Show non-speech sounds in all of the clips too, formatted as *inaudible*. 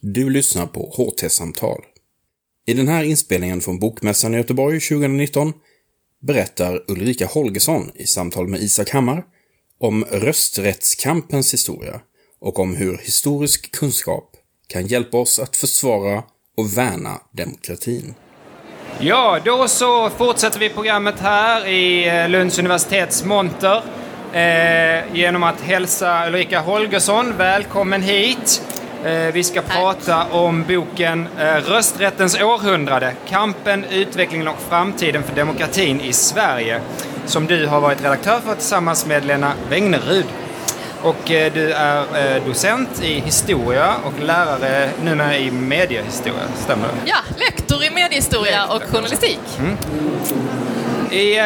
Du lyssnar på HT-samtal. I den här inspelningen från Bokmässan i Göteborg 2019 berättar Ulrika Holgersson i samtal med Isak Hammar om rösträttskampens historia och om hur historisk kunskap kan hjälpa oss att försvara och värna demokratin. Ja, då så fortsätter vi programmet här i eh, Lunds universitets monter eh, genom att hälsa Ulrika Holgersson välkommen hit. Eh, vi ska prata om boken eh, Rösträttens århundrade, kampen, utvecklingen och framtiden för demokratin i Sverige, som du har varit redaktör för tillsammans med Lena Wegnerud. Och eh, du är docent i historia och lärare numera i mediehistoria, stämmer det? Ja, lektor i mediehistoria och journalistik. I eh,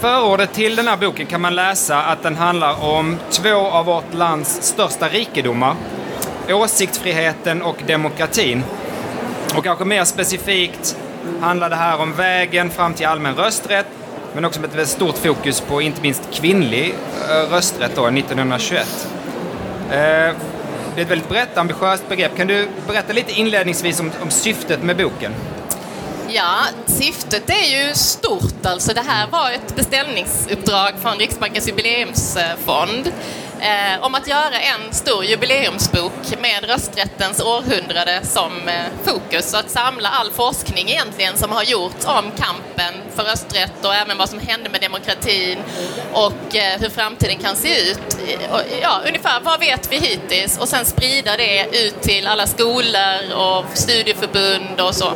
förordet till den här boken kan man läsa att den handlar om två av vårt lands största rikedomar. Åsiktsfriheten och demokratin. Och kanske mer specifikt handlar det här om vägen fram till allmän rösträtt men också med ett väldigt stort fokus på inte minst kvinnlig eh, rösträtt då, 1921. Eh, det är ett väldigt brett, ambitiöst begrepp. Kan du berätta lite inledningsvis om, om syftet med boken? Ja, syftet är ju stort alltså. Det här var ett beställningsuppdrag från Riksbankens jubileumsfond eh, om att göra en stor jubileumsbok med rösträttens århundrade som eh, fokus och att samla all forskning egentligen som har gjorts om kampen för rösträtt och även vad som hände med demokratin och eh, hur framtiden kan se ut. Eh, och, ja, ungefär vad vet vi hittills och sen sprida det ut till alla skolor och studieförbund och så.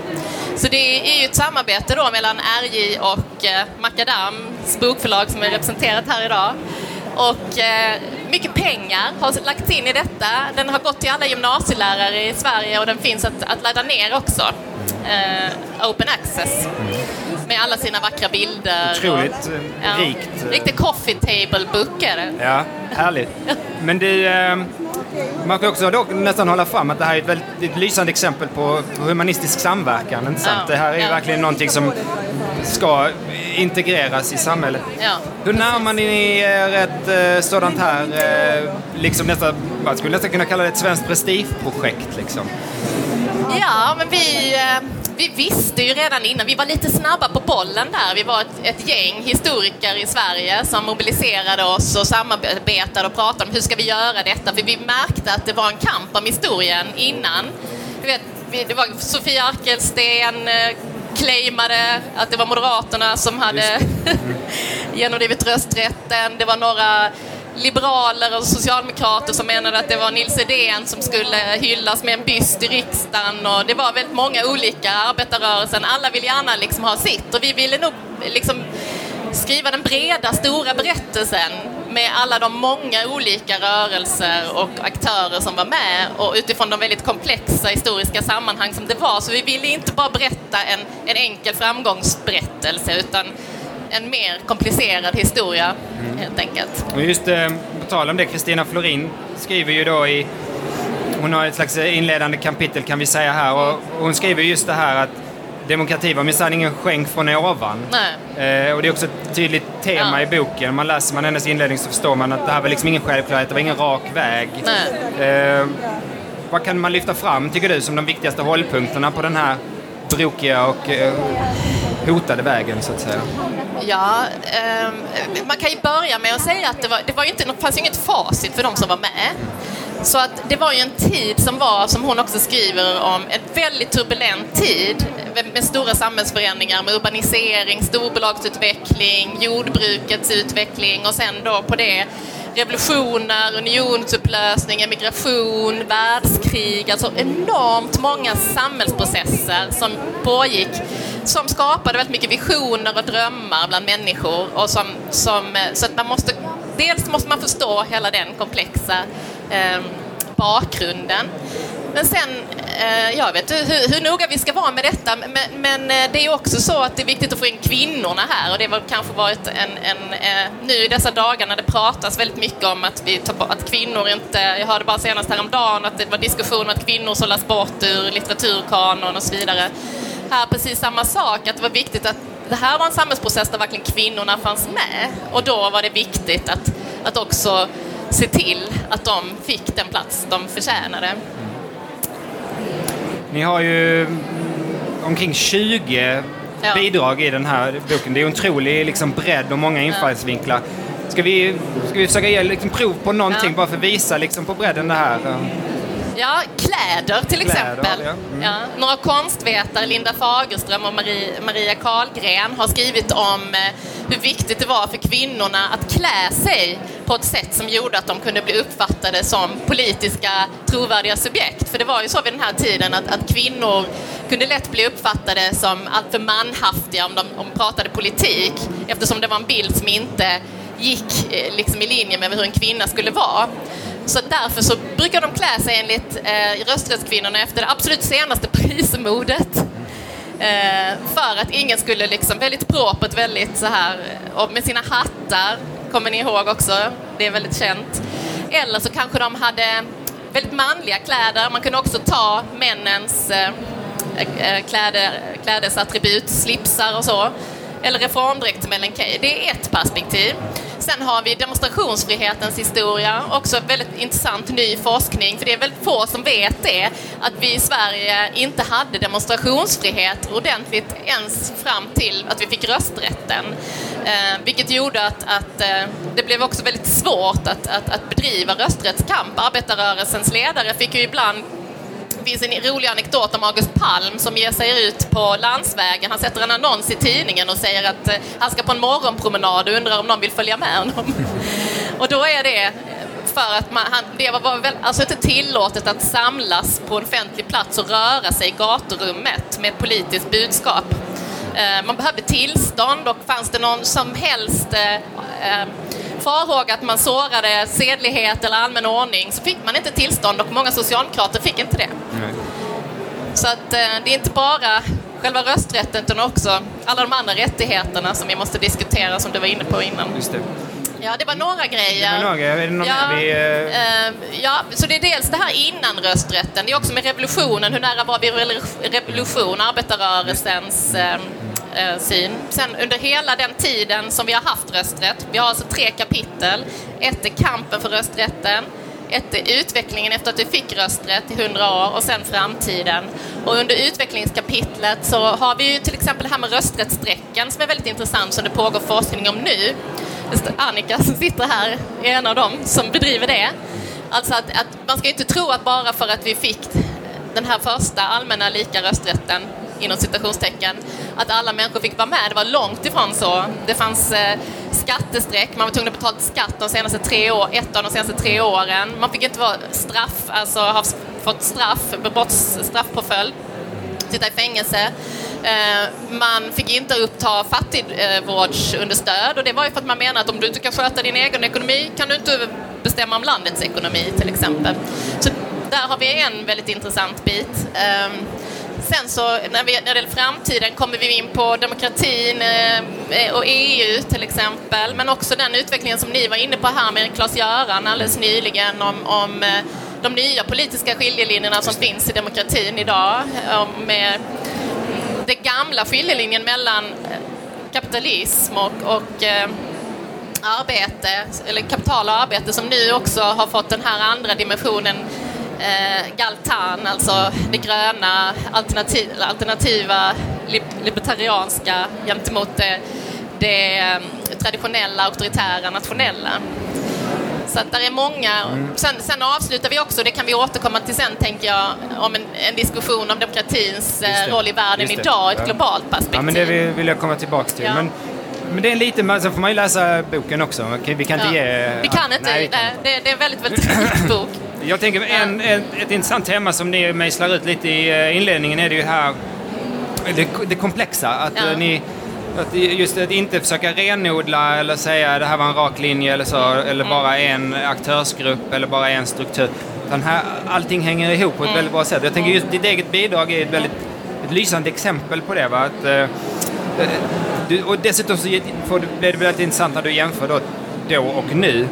Så det är ju ett samarbete då mellan RJ och eh, Macadams bokförlag som är representerat här idag. Och eh, mycket pengar har lagts in i detta. Den har gått till alla gymnasielärare i Sverige och den finns att, att ladda ner också. Eh, open access. Med alla sina vackra bilder. Otroligt och, eh, rikt. Riktig coffee table book är det. Ja, härligt. *laughs* Men eh, man kan också då nästan hålla fram att det här är ett väldigt lysande exempel på humanistisk samverkan, inte sant? Ja, Det här är ju ja. verkligen någonting som ska integreras i samhället. Ja, Hur närmar ni er ett eh, sådant här, eh, liksom nästan, man skulle nästan kunna kalla det ett svenskt prestigeprojekt liksom? Ja, men vi, eh, vi visste ju redan innan, vi var lite snabba på bollen där. Vi var ett, ett gäng historiker i Sverige som mobiliserade oss och samarbetade och pratade om hur ska vi göra detta? För vi märkte att det var en kamp om historien innan. Du vet, det var Sofia Arkelsten eh, claimade att det var Moderaterna som hade *laughs* genomdrivit rösträtten. Det var några liberaler och socialdemokrater som menade att det var Nils Edén som skulle hyllas med en byst i riksdagen. Och det var väldigt många olika, arbetarrörelsen, alla vill gärna liksom ha sitt. Och vi ville nog liksom skriva den breda, stora berättelsen med alla de många olika rörelser och aktörer som var med. Och utifrån de väldigt komplexa historiska sammanhang som det var. Så vi ville inte bara berätta en, en enkel framgångsberättelse utan en mer komplicerad historia helt enkelt. Och just eh, på tal om det, Kristina Florin skriver ju då i... Hon har ett slags inledande kapitel kan vi säga här och hon skriver just det här att demokrati var minsann ingen skänk från ovan. Eh, och det är också ett tydligt tema Ja. i boken. Man läser man hennes inledning så förstår man att det här var liksom ingen självklarhet, det var ingen rak väg. Eh, vad kan man lyfta fram, tycker du, som de viktigaste hållpunkterna på den här brokiga och eh, hotade vägen, så att säga? Ja, eh, man kan ju börja med att säga att det, var, det var inte, det fanns ju inget facit för de som var med. Så att det var ju en tid som var, som hon också skriver om, en väldigt turbulent tid med stora samhällsförändringar, med urbanisering, storbolagsutveckling, jordbrukets utveckling och sen då på det revolutioner, unionsupplösning, emigration, världskrig, alltså enormt många samhällsprocesser som pågick som skapade väldigt mycket visioner och drömmar bland människor och som, som, så att man måste, dels måste man förstå hela den komplexa eh, bakgrunden. Men sen, eh, jag vet inte hur, hur noga vi ska vara med detta, men, men eh, det är också så att det är viktigt att få in kvinnorna här och det har kanske varit en, en eh, nu i dessa dagar när det pratas väldigt mycket om att, vi att kvinnor inte, jag hörde bara senast häromdagen att det var diskussion om att kvinnor sållas bort ur litteraturkanon och så vidare. Här precis samma sak, att det var viktigt att det här var en samhällsprocess där verkligen kvinnorna fanns med och då var det viktigt att, att också se till att de fick den plats de förtjänade. Ni har ju mm, omkring 20 Ja. bidrag i den här boken. Det är en otrolig liksom, bredd och många infallsvinklar. Ska vi, ska vi försöka ge liksom, prov på någonting Ja. bara för att visa liksom, på bredden det här? Ja, kläder till Kläder, exempel. ja. Mm. Ja, några konstvetare, Linda Fagerström och Marie, Maria Karlgren, har skrivit om eh, hur viktigt det var för kvinnorna att klä sig på ett sätt som gjorde att de kunde bli uppfattade som politiska trovärdiga subjekt. För det var ju så vid den här tiden att, att kvinnor kunde lätt bli uppfattade som alltför manhaftiga om de, om de pratade politik eftersom det var en bild som inte gick eh, liksom i linje med hur en kvinna skulle vara. Så därför så brukar de klä sig enligt eh, rösträttskvinnorna efter det absolut senaste *laughs* prismodet. Eh, för att ingen skulle liksom, väldigt propert, väldigt så här, eh, och med sina hattar, kommer ni ihåg också, det är väldigt känt. Eller så kanske de hade väldigt manliga kläder, man kunde också ta männens eh, eh, eh kläder, klädesattribut, slipsar och så. Eller reformdräkt som Ellen Key. Det är ett perspektiv. Sen har vi demonstrationsfrihetens historia, också väldigt intressant ny forskning, för det är väldigt få som vet det, att vi i Sverige inte hade demonstrationsfrihet ordentligt ens fram till att vi fick rösträtten. Eh, vilket gjorde att, att eh, det blev också väldigt svårt att, att, att bedriva rösträttskamp. Arbetarrörelsens ledare fick ju ibland finns en rolig anekdot om August Palm som ger sig ut på landsvägen. Han sätter en annons i tidningen och säger att eh, han ska på en morgonpromenad och undrar om någon vill följa med honom. *laughs* och då är det för att man, han, det var väl, alltså inte tillåtet att samlas på en offentlig plats och röra sig i gaturummet med ett politiskt budskap. Eh, man behövde tillstånd och fanns det någon som helst eh, eh farhåga att man sårade sedlighet eller allmän ordning så fick man inte tillstånd och många socialdemokrater fick inte det. Så att eh, det är inte bara själva rösträtten utan också alla de andra rättigheterna som vi måste diskutera som du var inne på innan. Ja, det var några grejer. Det var några, är det någon ja, mer vi, eh, eh, ja, så det är dels det här innan rösträtten. Det är också med revolutionen. Hur nära var vi revolution, arbetarrörelsens eh, eh, syn. Sen under hela den tiden som vi har haft rösträtt. Vi har alltså tre kapitel. Ett är kampen för rösträtten. Ett är utvecklingen efter att vi fick rösträtt i 100 år och sen framtiden. Och under utvecklingskapitlet så har vi ju till exempel det här med rösträttsstrecken som är väldigt intressant som det pågår forskning om nu. Annika som sitter här är en av dem som bedriver det. Alltså att, att man ska inte tro att bara för att vi fick den här första allmänna lika rösträtten inom citationstecken, att alla människor fick vara med. Det var långt ifrån så. Det fanns eh, skattestreck, man var tvungen att betala skatt de senaste tre år, ett av de senaste tre åren. Man fick inte vara straff, alltså ha fått straff, straffpåföljd, sitta i fängelse. Eh, man fick inte uppta fattigvårdsunderstöd och det var ju för att man menade att om du inte kan sköta din egen ekonomi kan du inte bestämma om landets ekonomi till exempel. Så där har vi en väldigt intressant bit. Ehm, Eh, Sen så när, vi, när det gäller framtiden kommer vi in på demokratin eh, och EU till exempel, men också den utvecklingen som ni var inne på här med Claes-Göran alldeles nyligen om, om eh, de nya politiska skiljelinjerna som finns i demokratin idag. Om, med den gamla skiljelinjen mellan kapitalism och, och eh, arbete, eller kapital och arbete som nu också har fått den här andra dimensionen eh, Galtan, alltså det gröna alternativ, alternativa li, libertarianska gentemot det, det eh, traditionella auktoritära nationella. Så att där är många. Mm. Sen, sen avslutar vi också, det kan vi återkomma till sen tänker jag, om en, en diskussion om demokratins eh, roll i världen idag, ett Ja. globalt perspektiv. Ja, men det vill, jag komma tillbaka till. Ja. Men, men det är lite, men sen får man ju läsa boken också. Vi kan inte Ja. ge... Vi kan inte, Nej, vi kan det, det är en väldigt, väldigt rik bok. Jag tänker, en, ett, ett intressant tema som ni mejslar ut lite i eh, inledningen är det ju här, det, det komplexa. Att Ja. eh, ni, att just att inte försöka renodla eller säga det här var en rak linje eller så, eller Mm. bara en aktörsgrupp eller bara en struktur. Utan här, allting hänger ihop på ett Mm. väldigt bra sätt. Jag tänker just ditt eget bidrag är ett väldigt ett lysande exempel på det. Va? Att, eh, eh, du, och dessutom så får, blir det väldigt intressant när du jämför då, då och nu.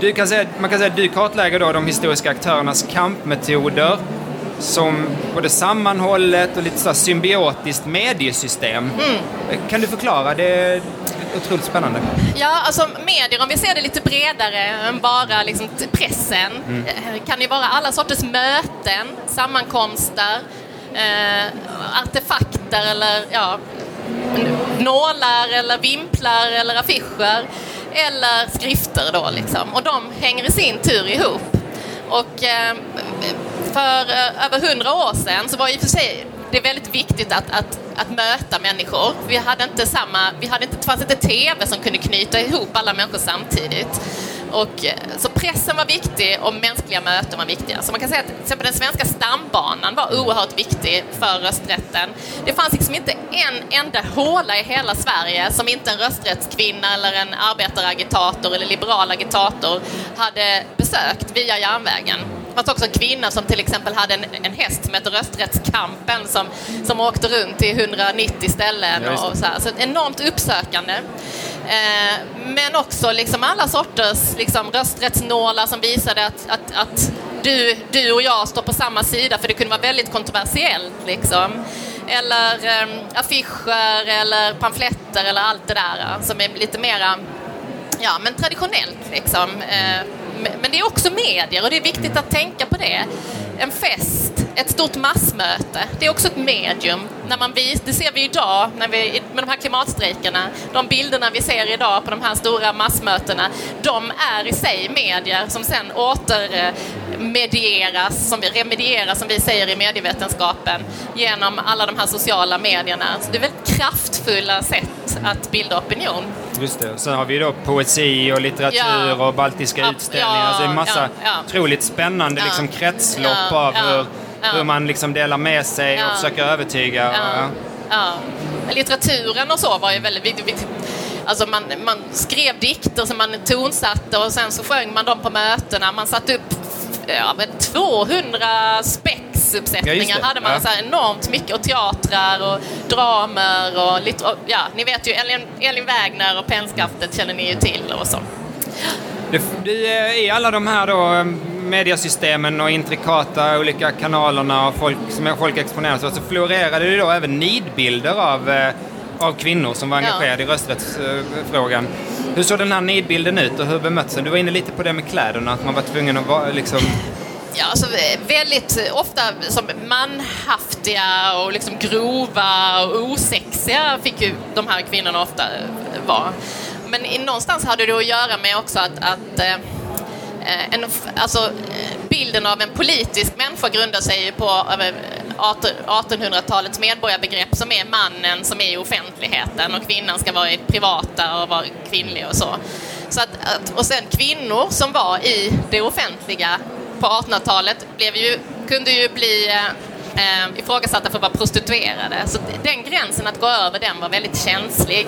Du kan säga, man kan säga att du kartlägger då de historiska aktörernas kampmetoder som både sammanhållet och lite så symbiotiskt mediesystem. Kan du förklara det? otroligt spännande. Ja, alltså medier, om vi ser det lite bredare än bara liksom, pressen, mm. kan det vara alla sorters möten, sammankomster, eh, artefakter eller ja, nålar eller vimplar eller affischer eller skrifter då liksom. Och de hänger i sin tur ihop. Och eh, för eh, över hundra år sedan så var i och för sig det är väldigt viktigt att, att, att möta människor. Vi hade inte samma, vi hade inte, det fanns inte tv som kunde knyta ihop alla människor samtidigt. Och, eh, så pressen var viktig och mänskliga möten var viktiga. Så man kan säga att till exempel den svenska stambanan var oerhört viktig för rösträtten. Det fanns liksom inte en enda håla i hela Sverige som inte en rösträttskvinna eller en arbetaragitator eller liberal agitator hade besökt via järnvägen fanns också en kvinna som till exempel hade en, en häst som hette Rösträttskampen som, som åkte runt till 190 ställen. Och så, här. så enormt uppsökande. Eh, men också liksom alla sorters liksom, rösträttsnålar som visade att, att, att du, du och jag står på samma sida för det kunde vara väldigt kontroversiellt. Liksom. Eller eh, affischer eller pamfletter eller allt det där eh, som är lite mera ja, men traditionellt. Liksom. Eh, men det är också medier och det är viktigt att tänka på det. En fest, ett stort massmöte, det är också ett medium. När man vis, det ser vi idag när vi, med de här klimatstrejkerna. De bilderna vi ser idag på de här stora massmötena, de är i sig medier som sen återmedieras, som remedieras som vi säger i medievetenskapen, genom alla de här sociala medierna. Så det är väldigt kraftfulla sätt att bilda opinion. Just det. Sen har vi då poesi och litteratur ja. och baltiska ja. utställningar. Ja. Så det är en massa ja. otroligt spännande liksom, kretslopp av hur, hur man liksom delar med sig och försöker övertyga. Ja. Litteraturen och så var ju väldigt viktigt. Alltså man, man skrev dikter som man tonsatte och sen så sjöng man dem på mötena. Man satte upp ja, 200 spexuppsättningar ja, hade man ja. så enormt mycket och teatrar och dramer och lite, och, ja, ni vet ju Elin, Elin Wägner och Pennskaftet känner ni ju till och så. Det, det, I alla de här då eh, mediesystemen och intrikata olika kanalerna och folk, som folk exponeras så florerade det då även nidbilder av, eh, av kvinnor som var engagerade ja. i rösträttsfrågan. Hur såg den här nidbilden ut och hur bemöttes den? Du var inne lite på det med kläderna, att man var tvungen att vara liksom Ja, alltså väldigt ofta som manhaftiga och liksom grova och osexiga fick ju de här kvinnorna ofta vara. Men någonstans hade det att göra med också att, att eh, eh en, alltså, eh, bilden av en politisk människa grundar sig på 1800-talets eh, medborgarbegrepp som är mannen som är i offentligheten och kvinnan ska vara i privata och vara kvinnlig och så. så att, och sen kvinnor som var i det offentliga på 1800-talet ju, kunde ju bli eh, ifrågasatta för att vara prostituerade. Så den gränsen att gå över den var väldigt känslig.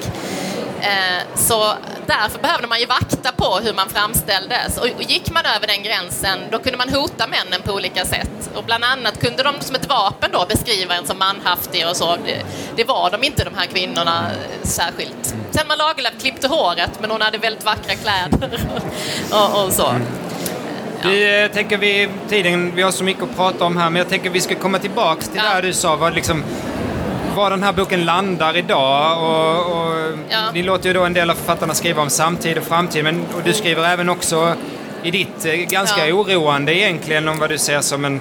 Eh, så därför behövde man ju vakta på hur man framställdes. Och gick man över den gränsen, då kunde man hota männen på olika sätt. Och bland annat kunde de som ett vapen då beskriva en som manhaftig och så. Det, var de inte, de här kvinnorna, särskilt. Sen man Lagerlöf klippte håret, men hon hade väldigt vackra kläder *laughs* och, och så. Vi eh, tänker vi, tiden, vi har så mycket att prata om här, men jag tänker vi ska komma tillbaks till ja. det du sa, vad, liksom, var den här boken landar idag. Och, och ja. Ni låter ju då en del av författarna skriva om samtid och framtid, men och du skriver även också i ditt eh, ganska ja. oroande egentligen om vad du ser som en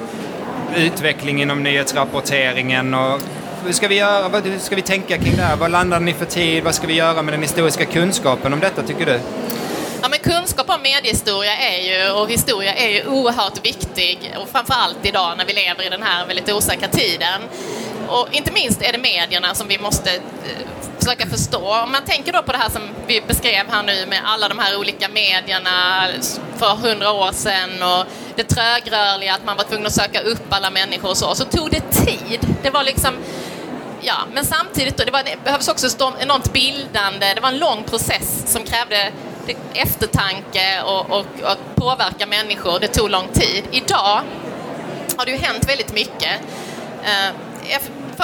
utveckling inom nyhetsrapporteringen och hur ska vi göra? Vad ska vi tänka kring det här? Vad landar ni för tid? Vad ska vi göra med den historiska kunskapen om detta, tycker du? Ja, men kunskap om mediehistoria är ju, och historia är ju oerhört viktig, och framförallt idag när vi lever i den här väldigt osäkra tiden. Och inte minst är det medierna som vi måste eh, försöka förstå. Om man tänker då på det här som vi beskrev här nu med alla de här olika medierna för hundra år sedan och det trögrörliga, att man var tvungen att söka upp alla människor och så, så tog det tid. Det var liksom Ja, men samtidigt då, det, var, det behövs också enormt bildande, det var en lång process som krävde eftertanke och, och, och att påverka människor. Det tog lång tid. Idag har det ju hänt väldigt mycket. Eh,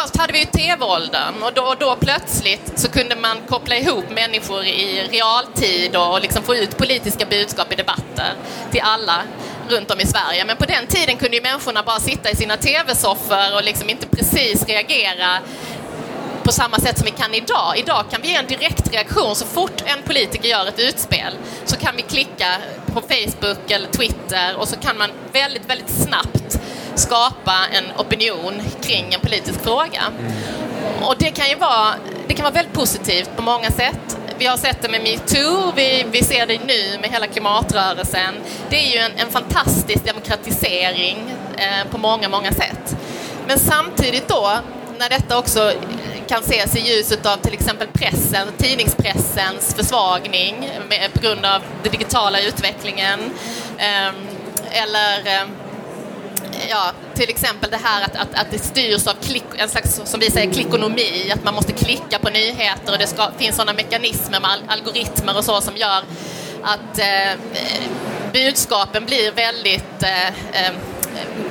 Först hade vi ju tv-åldern och då, då plötsligt så kunde man koppla ihop människor i realtid och liksom få ut politiska budskap i debatter till alla runt om i Sverige. Men på den tiden kunde ju människorna bara sitta i sina tv-soffor och liksom inte precis reagera på samma sätt som vi kan idag. Idag kan vi ge en direkt reaktion. Så fort en politiker gör ett utspel så kan vi klicka på Facebook eller Twitter och så kan man väldigt, väldigt snabbt skapa en opinion kring en politisk fråga. Och det kan ju vara, det kan vara väldigt positivt på många sätt. Vi har sett det med metoo, vi, vi ser det nu med hela klimatrörelsen. Det är ju en, en fantastisk demokratisering eh, på många, många sätt. Men samtidigt då, när detta också kan ses i ljuset av till exempel pressen, tidningspressens försvagning med, på grund av den digitala utvecklingen. Eh, eller eh, *laughs* ja, till exempel det här att, att, att det styrs av klick, en slags, som vi säger, klickonomi, att man måste klicka på nyheter och det ska, finns sådana mekanismer med algoritmer och så som gör att eh, budskapen blir väldigt eh, eh,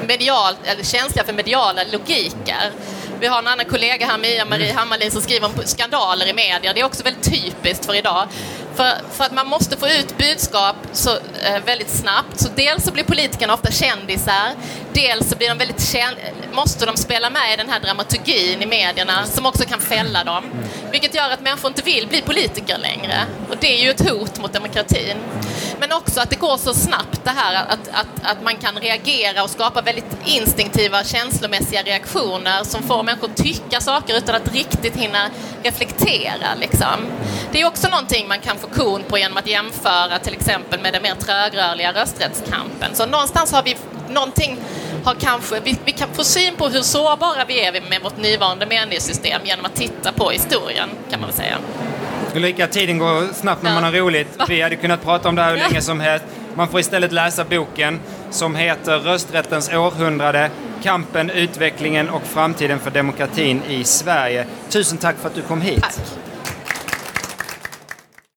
medial, eller känsliga för mediala logiker. Vi har en annan kollega här, Mia-Marie mm. Hammarlin, som skriver om skandaler i media. Det är också väldigt typiskt för idag. För, för att man måste få ut budskap så, eh, väldigt snabbt. Så dels så blir politikerna ofta kändisar, dels så blir de väldigt måste de spela med i den här dramaturgin i medierna som också kan fälla dem. Vilket gör att människor inte vill bli politiker längre. Och det är ju ett hot mot demokratin. Men också att det går så snabbt det här att, att, att man kan reagera och skapa väldigt instinktiva känslomässiga reaktioner som får människor att tycka saker utan att riktigt hinna reflektera. Liksom. Det är också någonting man kan få kon på genom att jämföra till exempel med den mer trögrörliga rösträttskampen. Så någonstans har vi någonting har kanske, vi, vi kan få syn på hur sårbara vi är med vårt nuvarande mediesystem genom att titta på historien, kan man väl säga. Ulrika, tiden går snabbt när ja. man har roligt. Vi hade kunnat prata om det här hur länge som helst. Man får istället läsa boken som heter Rösträttens århundrade, kampen, utvecklingen och framtiden för demokratin i Sverige. Tusen tack för att du kom hit. Tack.